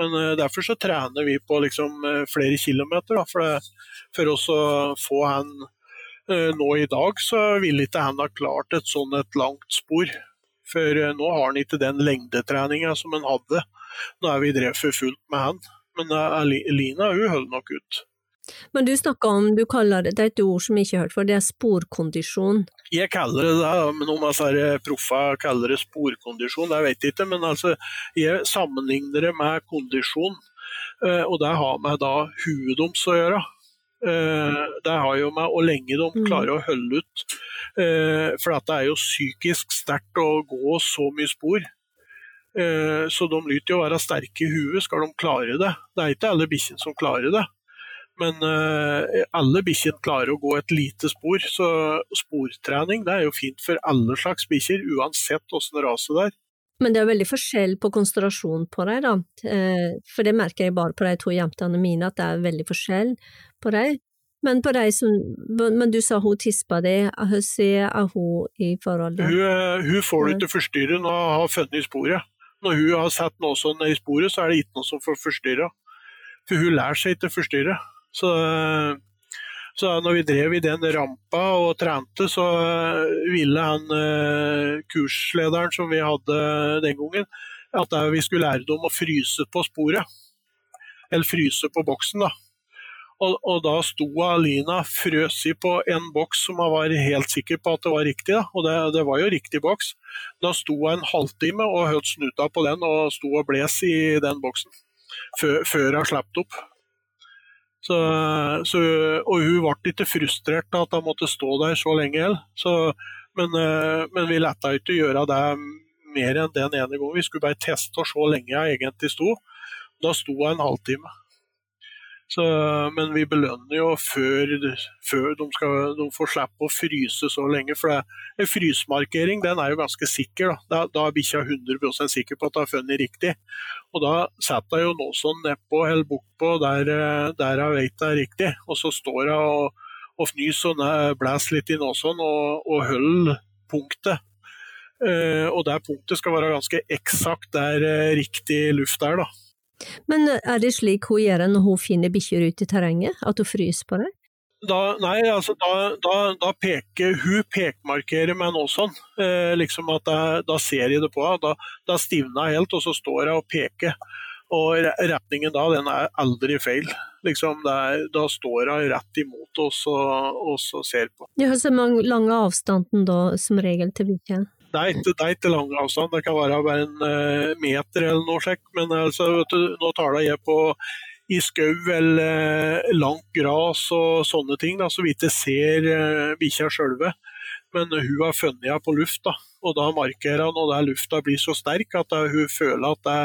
B: men derfor så trener vi på liksom flere kilometer. Da, for, det, for å få han Nå i dag så ville ikke han ha klart et sånn et langt spor. For eh, nå har han ikke den lengdetreninga som han hadde da vi drev for fullt med han. Men eh, Lina hun holder nok ut.
A: Men du snakker om, du kaller det, det er et ord som jeg ikke har hørt for, det er sporkondisjon?
B: Jeg kaller det det, men om altså, proffa kaller det sporkondisjon, det vet jeg ikke. Men altså, jeg sammenligner det med kondisjon, eh, og det har med da huet deres å gjøre. Det har jo med hvor lenge de mm. klarer å holde ut Eh, for det er jo psykisk sterkt å gå så mye spor. Eh, så de lyter jo være sterke i huet, skal de klare det. Det er ikke alle bikkjene som klarer det. Men uh, alle bikkjer klarer å gå et lite spor, så sportrening det er jo fint for alle slags bikkjer, uansett åssen rase det er.
A: Men det er veldig forskjell på konsentrasjon på dem, da. For det merker jeg bare på de to jentene mine, at det er veldig forskjell på dem. Men, på de som, men du sa hun tispa di, hvordan er hun i forhold
B: Hun, eh, hun får du ikke forstyrre når hun har funnet sporet. Når hun har sett noe sånn i sporet, så er det ikke noe som får forstyrre. For hun lærer seg ikke å forstyrre. Så, så når vi drev i den rampa og trente, så ville han eh, kurslederen som vi hadde den gangen, at vi skulle lære dem å fryse på sporet. Eller fryse på boksen, da. Og, og, da sto Alina frøsig på en boks som hun var helt sikker på at det var riktig, da. og det, det, var jo riktig boks. Da sto hun en halvtime og holdt snuta på den og sto og bles i den boksen før, før hun slapp opp. Så, så, og hun ble ikke frustrert av at hun måtte stå der så lenge heller. Men, men, vi letta ikke gjøre det mer enn den ene gangen. Vi skulle bare teste og se lenge jeg egentlig sto. Da sto jeg en halvtime. Så, men vi belønner jo før, før de, skal, de, får slippe å fryse så lenge. For det, en frysmarkering den er jo ganske sikker. Da, da, da er bikkja 100 sikker på at hun har funnet riktig. Og da setter jeg jo noe sånn nedpå eller bortpå der, der jeg vet det er riktig. Og så står jeg og, og fnyser og blåser litt i nåsen og, og holder punktet. Uh, og det punktet skal være ganske eksakt der uh, riktig luft er. da.
A: Men er det slik hun gjør når hun finner bikkjer ute i terrenget, at hun fryser på det?
B: Da, nei, altså da, da, da, peker hun pekmarkerer meg nå sånn. Eh, liksom at jeg, Da ser jeg det på henne. Da, da stivner jeg helt, og så står jeg og peker. Og retningen da, den er aldri feil. Liksom er, da står hun rett imot oss og, og så ser på.
A: Ja, så mange lange avstanden da, som regel til bikkja?
B: Det er, ikke, ikke lang avstand, det kan være bare en uh, meter eller noe slikt. Men altså, du, nå taler jeg på i skau eller uh, langt gras og sånne ting, da, så vi ikke ser uh, bikkja sjølve. Men hun har funnet henne på luft, da, og da markerer han, og der lufta blir så sterk at hun føler at det,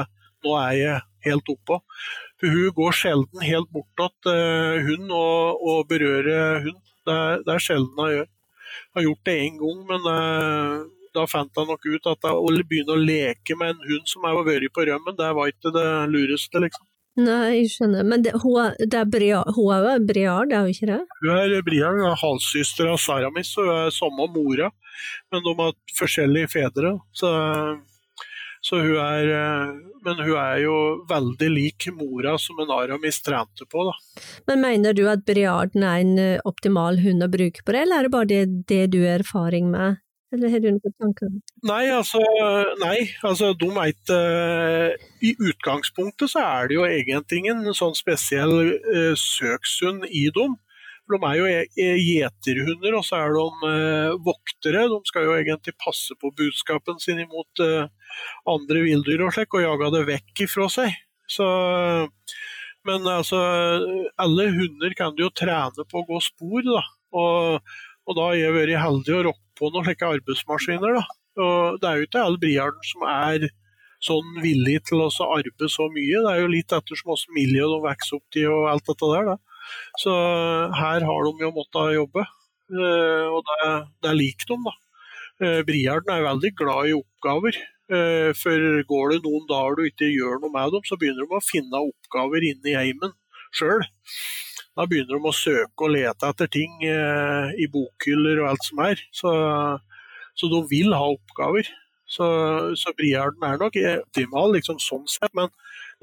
B: nå er jeg helt oppå. For Hun går sjelden helt bort til hund og, og berører hund. Det det er sjelden hun gjør. Hun har gjort det én gang, men da fant han nok ut at å begynne å leke med en hund som har vært på rømmen, det var ikke det lureste, liksom.
A: Nei, jeg skjønner. Men det, hun, det er Briard, hun er jo Briard, er hun ikke det?
B: Hun er Briard, hun er halvsøster av Saramis, og hun er samme mora. Men de har forskjellige fedre. Så, så hun er Men hun er jo veldig lik mora som en Aramis trente på, da.
A: Men mener du at Briarden er en eh, optimal hund å bruke på det, eller er det bare det, det du har erfaring med? Eller har du noen tanker?
B: Nei, altså, nei, altså de er uh, I utgangspunktet så er det jo egentlig ingen sånn spesiell uh, søkshund i dem. De er jo e, e, gjeterhunder, og så er de uh, voktere. De skal jo egentlig passe på budskapen sin imot andre villdyr og slik, og jage det vekk ifra seg. Så, men altså, alle hunder kan du jo trene på å gå spor, da. Og, og da har jeg vært heldig å rokke på noen slike arbeidsmaskiner. Da. Og det er jo ikke alle Briarden som er sånn villig til å arbeide så mye. Det er jo litt ettersom åssen miljø de vokser opp i og alt dette der. Da. Så her har de jo måttet jobbe, eh, og det, det liker de, da. Eh, Briarden er veldig glad i oppgaver. Eh, for går det noen dager du ikke gjør noe med dem, så begynner de å finne oppgaver inne i heimen sjøl. Da begynner de å søke og lete etter ting eh, i bokhyller og alt som er. Så, så de vil ha oppgaver. Så, så Briarden er nok optimal liksom sånn sett, men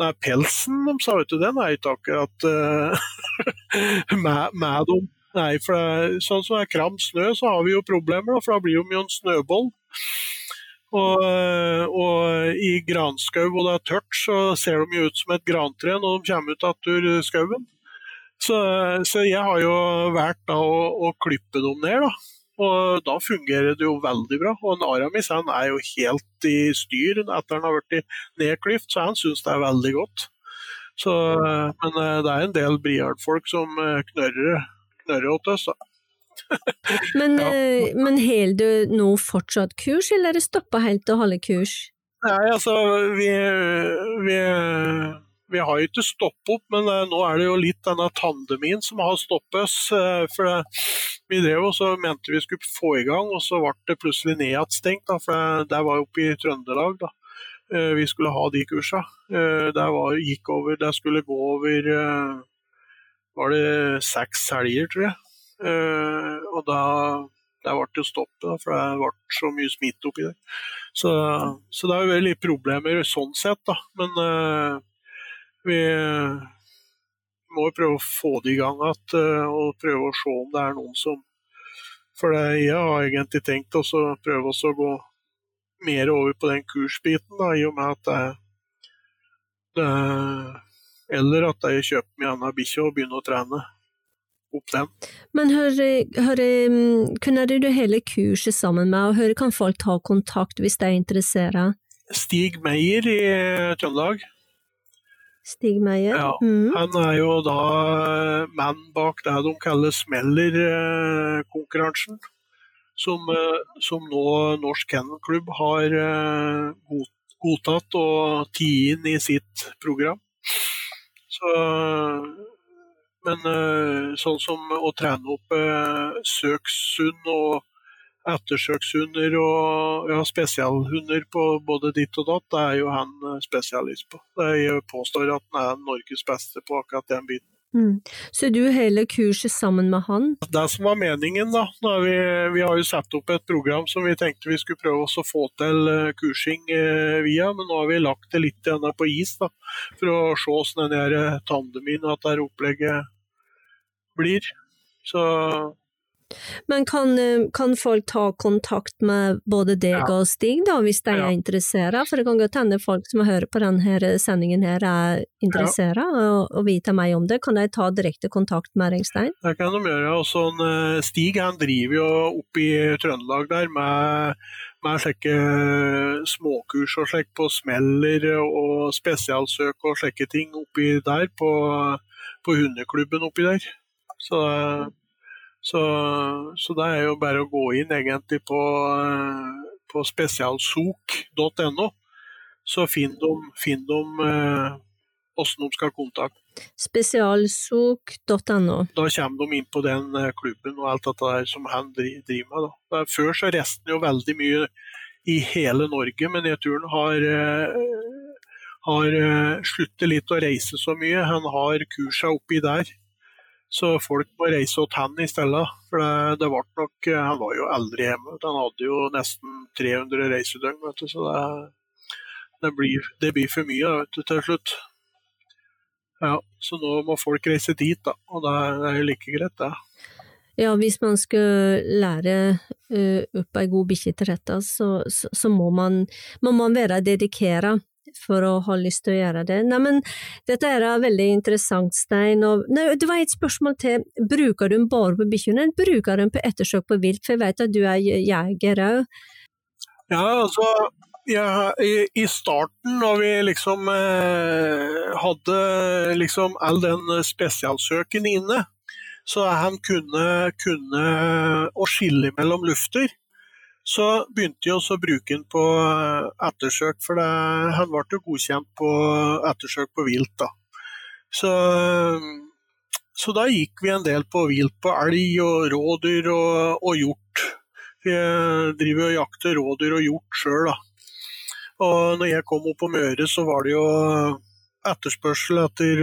B: den pelsen de sa, vet du, den er ikke akkurat eh, med, med, dem. Nei, for det, sånn som det er kram snø, så har vi jo problemer, for da blir de jo en snøboll. Og, og, i granskau og det er tørt, så ser de jo ut som et grantre når de kommer ut av skauen. Så, så, jeg har jo valgt å, å, klippe dem ned, da. Og da fungerer det jo veldig bra. Og en Aramis han er jo helt i styr etter han har blitt nedklipt, så han syns det er veldig godt. Så, men eh, det er en del Briard-folk som eh, knørrer, knørrer åt oss, da.
A: men ja. Eh, men holder du nå fortsatt kurs, eller er det stoppa helt å holde kurs?
B: Nei, altså vi, vi vi har ikke stoppet opp, men uh, nå er det jo litt denne tandemien som har stoppet oss. Uh, for det, vi drev og så mente vi skulle få i gang, og så ble det plutselig nedstengt. For det, var oppe i Trøndelag da. Vi skulle ha de kursa. det var, skulle gå over var det seks helger, tror jeg. og da der ble det stopp, for det ble så mye smitte oppi der. Så, så det har jo litt problemer sånn sett, da. Men vi må prøve å få det i gang igjen eh, og prøve å se om det er noen som For jeg har egentlig tenkt å prøve å gå mer over på den kursbiten, da, i og med at det, det Eller at jeg kjøper meg en annen bikkje og begynner å trene opp den.
A: Men hør, hør, kunne du hele kurset sammen med, og hør, kan folk ta kontakt hvis de er interessert?
B: Stig Meyer i Trøndelag.
A: Stig Meyer.
B: Ja, mm. Han er jo da mann bak det de kaller Smeller-konkurransen. som, som nå Norsk Kennelklubb har godtatt og tatt inn i sitt program. Så, men sånn som å trene opp søksund og ettersøkshunder og ja, spesialhunder på både ditt og datt, det er jo han eh, spesialist på. Jeg påstår at han er Norges beste på akkurat den biten.
A: Mm. Så du hele kurset sammen med han?
B: Det som var meningen, da. Vi, vi, har jo satt opp et program som vi tenkte vi skulle prøve å få til eh, kursing eh, via, men nå har vi lagt det litt på is da, for å se hvordan den tandemien, dette opplegget blir. Så
A: men kan, eh, kan, folk ta kontakt med både deg ja. og Stig, da, hvis de ja. er interessert? For det kan godt hende folk som hører på denne sendingen her er interessert ja. og, og vite meg om det. Kan de ta direkte kontakt med Rengstein?
B: Det kan de gjøre. Også sånn, eh, Stig han driver jo oppe i Trøndelag der med, med slike småkurs og slik på smeller og spesialsøk og slike ting oppi der, på, på hundeklubben oppi der. Så så, så det er jo bare å gå inn egentlig på, eh, på spesialsok.no, så finner de, eh, hvordan de skal kontakte.
A: Spesialsok.no.
B: Da kommer de inn på den eh, klubben og alt dette der som han driver med. Da. Før så reiste han jo veldig mye i hele Norge, men jeg tror han har, har sluttet litt å reise så mye. Han har kursa oppi der så folk må reise til han i stedet. For det, det ble nok Han var jo aldri hjemme. Han hadde jo nesten 300 reisedøgn, vet du, så det, det, blir, det blir, for mye vet du, til slutt. Ja, Så nå må folk reise dit, da. Og det er jo like greit, det.
A: Ja, hvis man skal lære uh, opp ei god bikkje til rette, så, så, så, må, man, må være dedikert for å ha lyst til å gjøre det. Neimen, dette er veldig interessant, Stein. Og, nei, det var et spørsmål til. Bruker du den bare på bikkjene, eller bruker du den på ettersøk på vilt? For jeg vet at du er jeger òg.
B: Ja, altså ja, i, i, starten, når vi liksom eh, hadde liksom all den spesialsøken inne, så han kunne, kunne å skille mellom lufter så begynte jeg også å bruke den på eh, ettersøk, for det, han ble jo godkjent på ettersøk på vilt. da. Så, så, da gikk vi en del på vilt på elg og rådyr og, og hjort. Vi driver og jakter rådyr og hjort sjøl, da. Og når jeg kom opp på Møre, så var det jo etterspørsel etter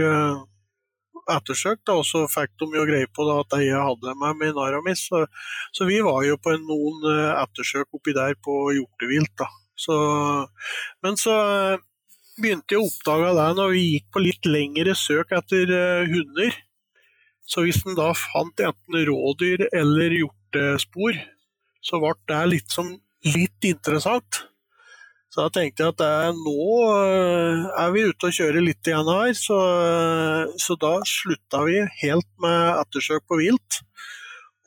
B: eh, da, og så fikk de jo greie på da, at jeg hadde med meg Naramis. Så, så, vi var jo på noen eh, ettersøk oppi der på hjortevilt. men så eh, begynte jeg å oppdage det når vi gikk på litt lengre søk etter uh, hunder. Så hvis en da fant enten rådyr eller hjortespor, så ble det litt, som, litt interessant. Så da tenkte jeg at det, nå eh, er vi ute og kjører litt igjen her, så, så da slutta vi helt med ettersøk på vilt.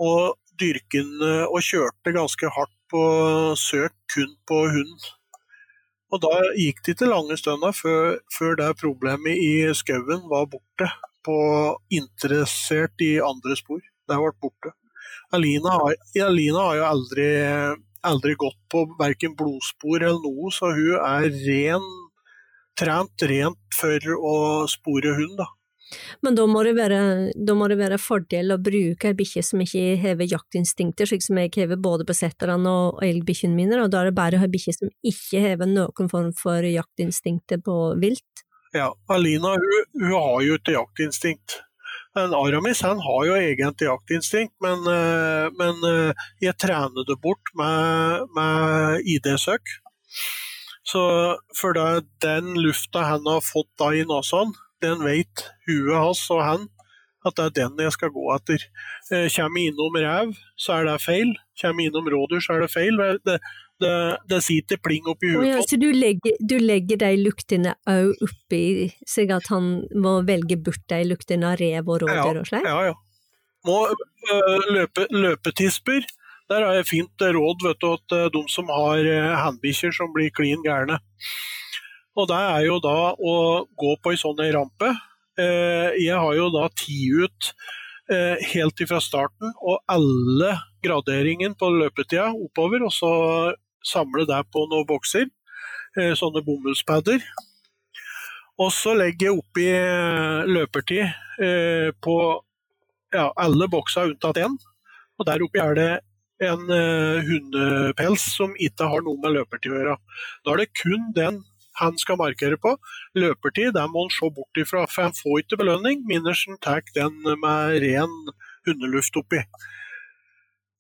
B: Og dyrken og kjørte ganske hardt på søk kun på hund. Og da gikk det ikke lange stunder før, før det problemet i skauen var borte. På interessert i andre spor. Det ble borte. Alina Alina har jo aldri aldri gått på verken blodspor eller noe, så hun er ren, trent rent for å spore hund. da.
A: Men da må, det være, må det være fordel å bruke ei bikkje som ikke har jaktinstinkter, slik som jeg har både på setterne og elgbikkjene mine, og da er det bare å ha bikkje som ikke har noen form for jaktinstinkter på vilt?
B: Ja, Alina hun, hun har jo ikke jaktinstinkt. En Aramis han har jo egentlig jaktinstinkt, men, eh, men eh, jeg trener det bort med, med ID-søk. Så for det, den lufta han har fått da i nesen, den vet huet hans og han at det er den jeg skal gå etter. Eh, kommer jeg innom rev, så er det feil. Kommer jeg innom rådyr, så er det feil. Det, det, det sitter pling oppi huet.
A: på ja, så du legger, du legger de luktene òg oppi, slik at han må velge bort de luktene av rev og rådyr og slik?
B: Ja, ja. Må øh, løpe, løpetisper. Der har jeg fint råd vet du, at de som har handbikkjer som blir klin gærne. Og det er jo da å gå på ei sånn rampe. Jeg har jo da ti ut helt ifra starten, og alle graderingen på løpetida oppover, og så samle det på noen bokser. Eh, sånne bomullspadder. Og så legger jeg oppi eh, løpertid eh, på ja, alle boksa unntatt én. Og der oppi er det en hundepels som ikke har noe med løpertid å gjøre. Da er det kun den han skal markere på. Løpertid der må han se bort ifra, for han får ikke belønning Minnersen tar den med ren hundeluft oppi.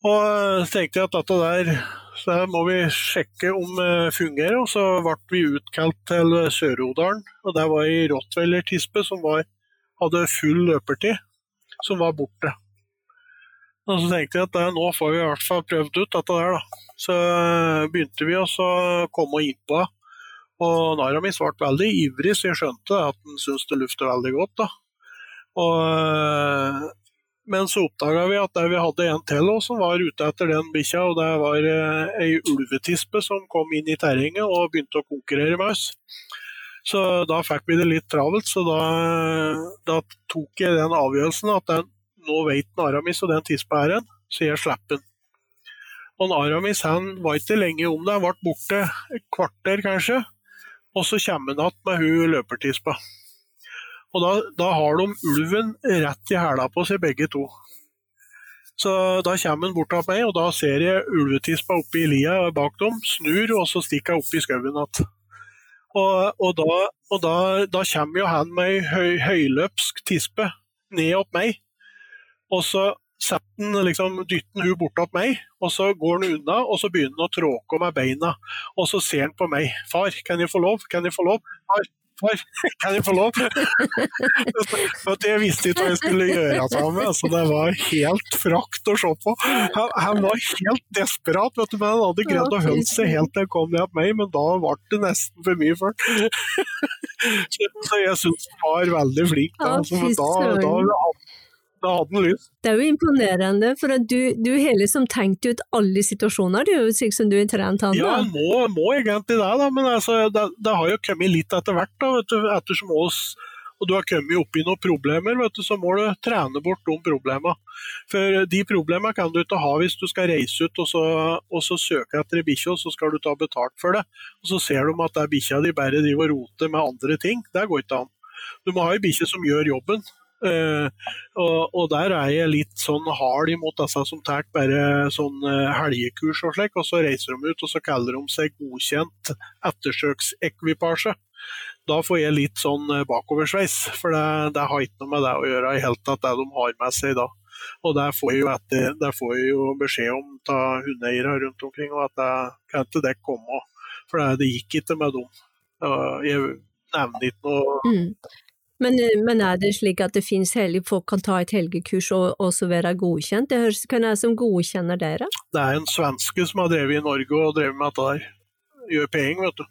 B: Og så tenkte jeg at dette der så må vi sjekke om det fungerer. Og så ble vi utkalt til Sør-Odalen. Og det var ei rottweiler-tispe som var, hadde full løpertid, som var borte. Og så tenkte jeg at det, nå får vi i hvert fall prøvd ut dette der, da. Så begynte vi å komme innpå. Og Naramis ble veldig ivrig, så jeg skjønte at han syntes det luftet veldig godt. da. Og men så oppdaga vi at vi hadde en til som var ute etter den bikkja, og det var eh, ei ulvetispe som kom inn i terrenget og begynte å konkurrere med oss. Så da fikk vi det litt travelt, så da, da tok jeg den avgjørelsen at den, nå vet Aramis og den tispa er en, så jeg slipper den. Og Aramis han var ikke lenge om det, han ble borte et kvarter kanskje, og så kommer han igjen med hun løpertispa. Og da, da har de ulven rett i hæla på seg, begge to. Så da kommer han bort til meg, og da ser jeg ulvetispa oppi lia bak dem, snur, og så stikker jeg opp i skauen igjen. Og, og, da, og da, da, kommer jo han med ei høy, høyløpsk tispe ned opp meg, og så setter han liksom, dytter hun bort opp meg, og så går han unna, og så begynner han å tråke med beina. Og så ser han på meg. 'Far, kan jeg få lov? Kan jeg få lov?' 'Far, far, kan jeg få lov? For jeg visste ikke hva jeg skulle gjøre av ham. Altså, det var helt frakt å se på. Han, han var helt desperat, vet du, men han hadde greid å holde seg helt til han kom ned til meg, men da ble det nesten for mye for ham. Så jeg syns han var veldig flink. Da, altså, da, da da hadde han lyst.
A: Det er jo imponerende, for at du, du har liksom tenkt ut alle situasjoner, er jo slik som du har trent han.
B: Ja, må, må egentlig det, da, men altså, det, det, har jo kommet litt etter hvert, da, vet du, ettersom oss og du har kommet opp i noen problemer, vet du, så må du trene bort de problemene. For de problemene kan du ikke ha hvis du skal reise ut og så, og så søke etter ei bikkje, og så skal du ta betalt for det. Og så ser de at det bikkja di bare driver og roter med andre ting. Det går ikke an. Du må ha ei bikkje som gjør jobben. Uh, og, og, der er jeg litt sånn hard imot disse som tar bare sånn uh, helgekurs og slik, og så reiser de ut og så kaller de seg godkjent ettersøksekvipasje. Da får jeg litt sånn uh, bakoversveis, for det, det, har ikke noe med det å gjøre i hele tatt, det de har med seg da. Og der får jeg jo, etter, der får jeg jo beskjed om av hundeeiere rundt omkring og at det kan ikke det komme, for det, det, gikk ikke med dem. Jeg nevner ikke noe mm.
A: Men, men, er det slik at det finnes helg, folk kan ta et helgekurs og også være godkjent? Det høres hvem er det som godkjenner dere?
B: Det er en svenske som har drevet i Norge og drevet med dette der. Gjør penger, vet du.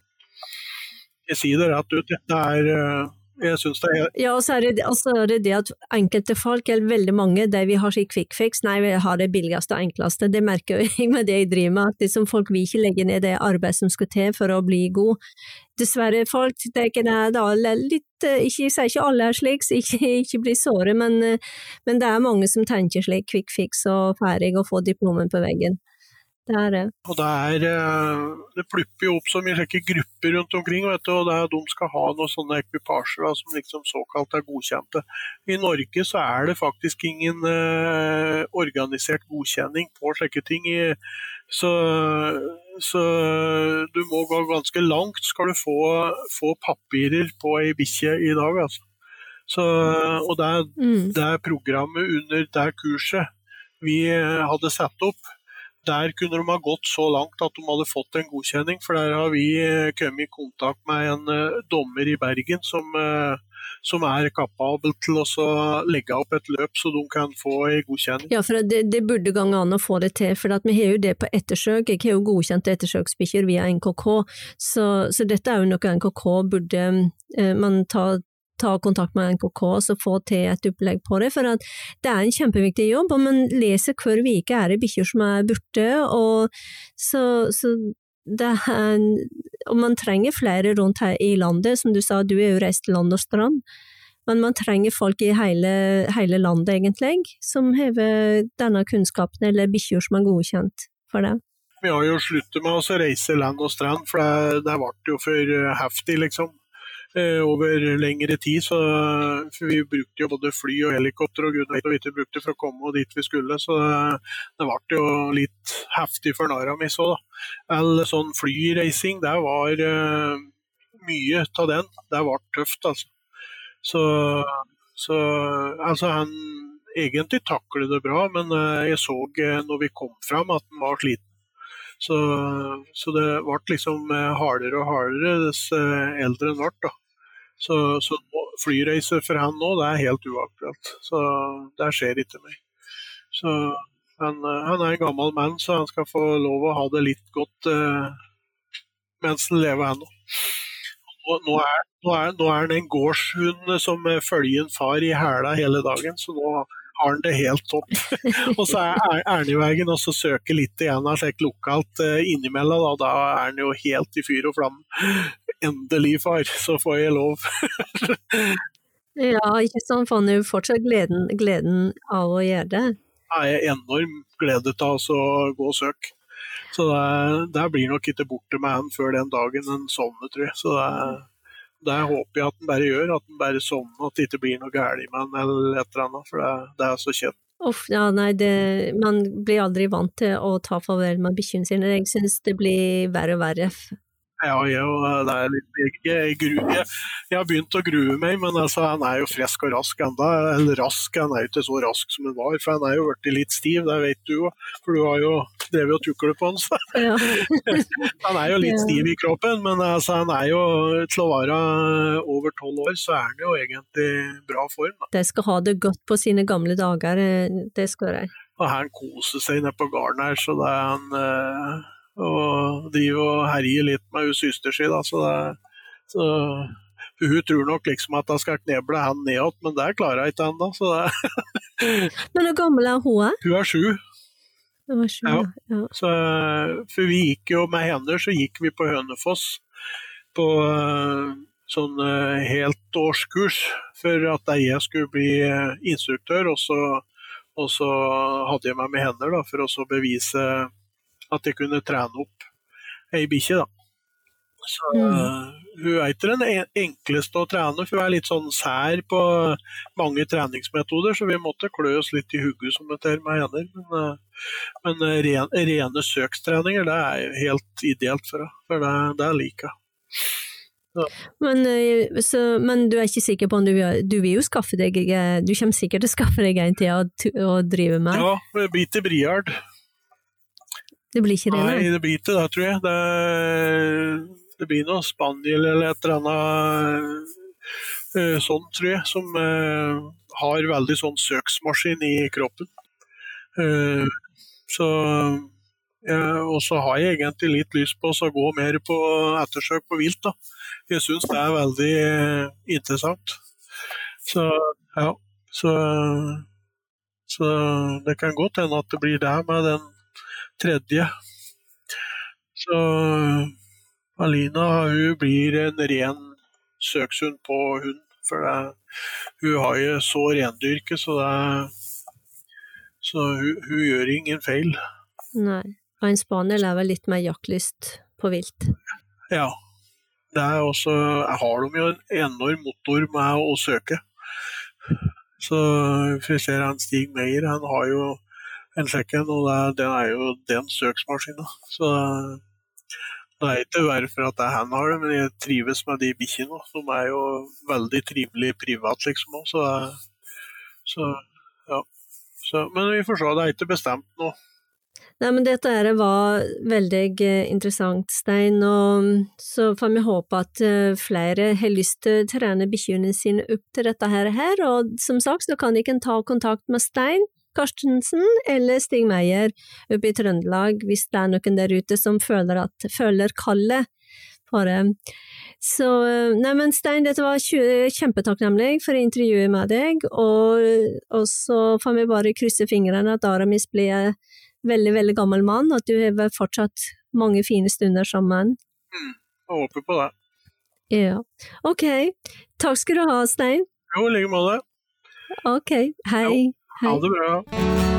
B: Jeg sier det rett ut. Det er eh, jeg syns det er
A: Ja, og så er det, altså er det det at enkelte folk, eller veldig mange, de vi har slik quick fix, nei, vi har det billigste og enkleste. Det merker jeg med det jeg driver med, at liksom folk vil ikke legge ned det arbeidet som skal til for å bli god. Dessverre, folk tenker er ikke da, litt, eh, ikke, Jeg sier ikke alle er slik, så ikke, ikke bli såre, men, eh, men, det er mange som tenker slik, quick fix og ferdig og få diplomen på veggen. Det er det.
B: Og det, er, eh, det plupper jo opp så mye slike grupper rundt omkring, vet du, og det er, de skal ha noen sånne ekvipasjer da, som liksom såkalt er godkjente. I Norge så er det faktisk ingen eh, organisert godkjenning på slike ting. I, så, så, du må gå ganske langt skal du få, få papirer på ei bikkje i dag. altså. Så, og det mm. det programmet under det kurset vi hadde satt opp der kunne de ha gått så langt at de hadde fått en godkjenning. For der har vi eh, kommet i kontakt med en uh, dommer i Bergen som, uh, som er kapabel til å legge opp et løp så de kan få en godkjenning.
A: Ja, for det, det burde gange an å få det til, for vi har jo det på ettersøk. Jeg har jo godkjent ettersøksbikkjer via NKK, så, så, dette er jo noe NKK burde man ta ta kontakt med NKK og få til et opplegg på det. For det er en kjempeviktig jobb, og man leser hver uke er det bikkjer som er borte. og så, så det er, og man trenger flere rundt her i landet. Som du sa, du er jo reist til land og strand. men man trenger folk i hele, hele landet, egentlig, som har denne kunnskapen, eller bikkjer som er godkjent for det.
B: Vi har jo sluttet med å reise land og strand, for det, det ble jo for heftig, liksom. Eh, over lengre tid. Så, for vi brukte jo både fly og helikopter og gud vet hva vi brukte for å komme dit vi skulle. Så det, ble jo litt heftig for narra mi så, da. Eller sånn flyreising, det var uh, mye av den. Det ble tøft, altså. Så, så altså han egentlig takler det bra, men uh, jeg så når vi kom fram at han var sliten. Så, så, det ble liksom hardere og hardere dess eldre han ble. Så, så flyreiser for han nå, det er helt uaktuelt. Så det skjer ikke mer. Så han, han, er en gammel mann, så han skal få lov å ha det litt godt eh, mens han lever ennå. Nå, nå, er, nå, nå er han en gårdshund som følger en far i hæla hele dagen, så nå har han det helt topp. og så er Ernevegen også søker litt igjen av slikt lokalt uh, innimellom, og da er han jo helt i fyr og flamme. Endelig, far, så får jeg lov.
A: ja, ikke sant, for han jo fortsatt gleden, gleden, av å gjøre det.
B: Jeg er enorm glede av å gå og søke. Så det, det, blir nok ikke borte med han før den dagen han sovner, tror jeg. Så det, det håper jeg at den bare gjør, at den bare sovner, at det ikke blir noe galt med den eller et eller annet, for det, det er så kjent.
A: Uff, ja, nei, det, man blir aldri vant til å ta farvel med bikkjene sine. Jeg synes det blir verre og verre
B: jeg, jeg, jeg, jeg, har begynt å grue meg, men altså, han er jo frisk og rask enda. Eller rask, han er jo ikke så rask som han var, for han er jo blitt litt stiv, det vet du jo. For du har jo drevet og tuklet på han. Ja. han er jo litt stiv i kroppen, men altså, han er jo til å være over tolv år, så er han jo egentlig bra form. Da.
A: De skal ha det godt på sine gamle dager, eh, det skal de.
B: Og han koser seg nede på gården her, så det er han eh, og driver og herjer litt med hun søster si. Så, så hun tror nok liksom at hun skal kneble han ned igjen, men det klarer hun ikke ennå.
A: men hvor gammel er hun?
B: Hun er sju.
A: Hun er sju, ja. ja.
B: Så, for vi gikk jo med henne, så gikk vi på Hønefoss på uh, sånn heltårskurs helt årskurs for at jeg skulle bli uh, instruktør. Og så, og så, hadde jeg meg med henne da, for å bevise at jeg kunne trene opp ei bikkje, da. Så mm. uh, hun er ikke den enkleste å trene, for hun er litt sånn sær på mange treningsmetoder, så vi måtte klø oss litt i hodet som det er med hender. Men, uh, men uh, ren, rene søkstreninger, det er helt ideelt for henne, for det, det liker hun.
A: Ja. Men, så, men, du er ikke sikker på om du, du vil jo skaffe deg Du kommer sikkert til å skaffe deg en til å, å drive med?
B: Ja, til Briard.
A: Det blir ikke det?
B: Nei, det blir ikke det, tror jeg. Det, det blir noe spaniel eller et eller annet sånn, tror jeg, som uh, har veldig sånn søksmaskin i kroppen. Uh, så Og så har jeg egentlig litt lyst på å gå mer på ettersøk på vilt. da. Jeg syns det er veldig interessant. Så ja. Så, så det kan godt hende at det blir det med den tredje. Så Alina hun blir en ren søkshund på hund. For det, hun har jo så rendyrke, så, det, så hun, hun, gjør ingen feil.
A: Nei. Og en spaniel er vel litt mer jaktlyst på vilt?
B: Ja. Det er også, har de jo en enorm motor med å søke. Så ser han Stig Meyer, han har jo en sjekken, og det, er jo den søksmaskina. Så det er ikke verre for at han har det, men jeg trives med de bikkjene. De er jo veldig trivelige privat, liksom. Så, så, ja. Så, men vi får se, det er ikke bestemt nå.
A: Nei, men dette var veldig eh, interessant, Stein, og så får vi håpe at eh, flere har lyst til å trene bikkjene sine opp til dette her, og som sagt så kan de ikke ta kontakt med Stein Karstensen eller Stig Meyer oppe i Trøndelag, hvis det er noen der ute som føler, at, føler kallet på det. Så nei, men Stein, dette var kjempetakknemlig for intervjuet med deg, og, og, så får vi bare krysse fingrene at Aramis blir en veldig, veldig gammel mann, og at du har fortsatt mange fine stunder sammen.
B: Mm, jeg håper på det.
A: Ja, ok. Takk skal du ha, Stein.
B: Jo, i like måte.
A: Ok, hei.
B: Ha det bra.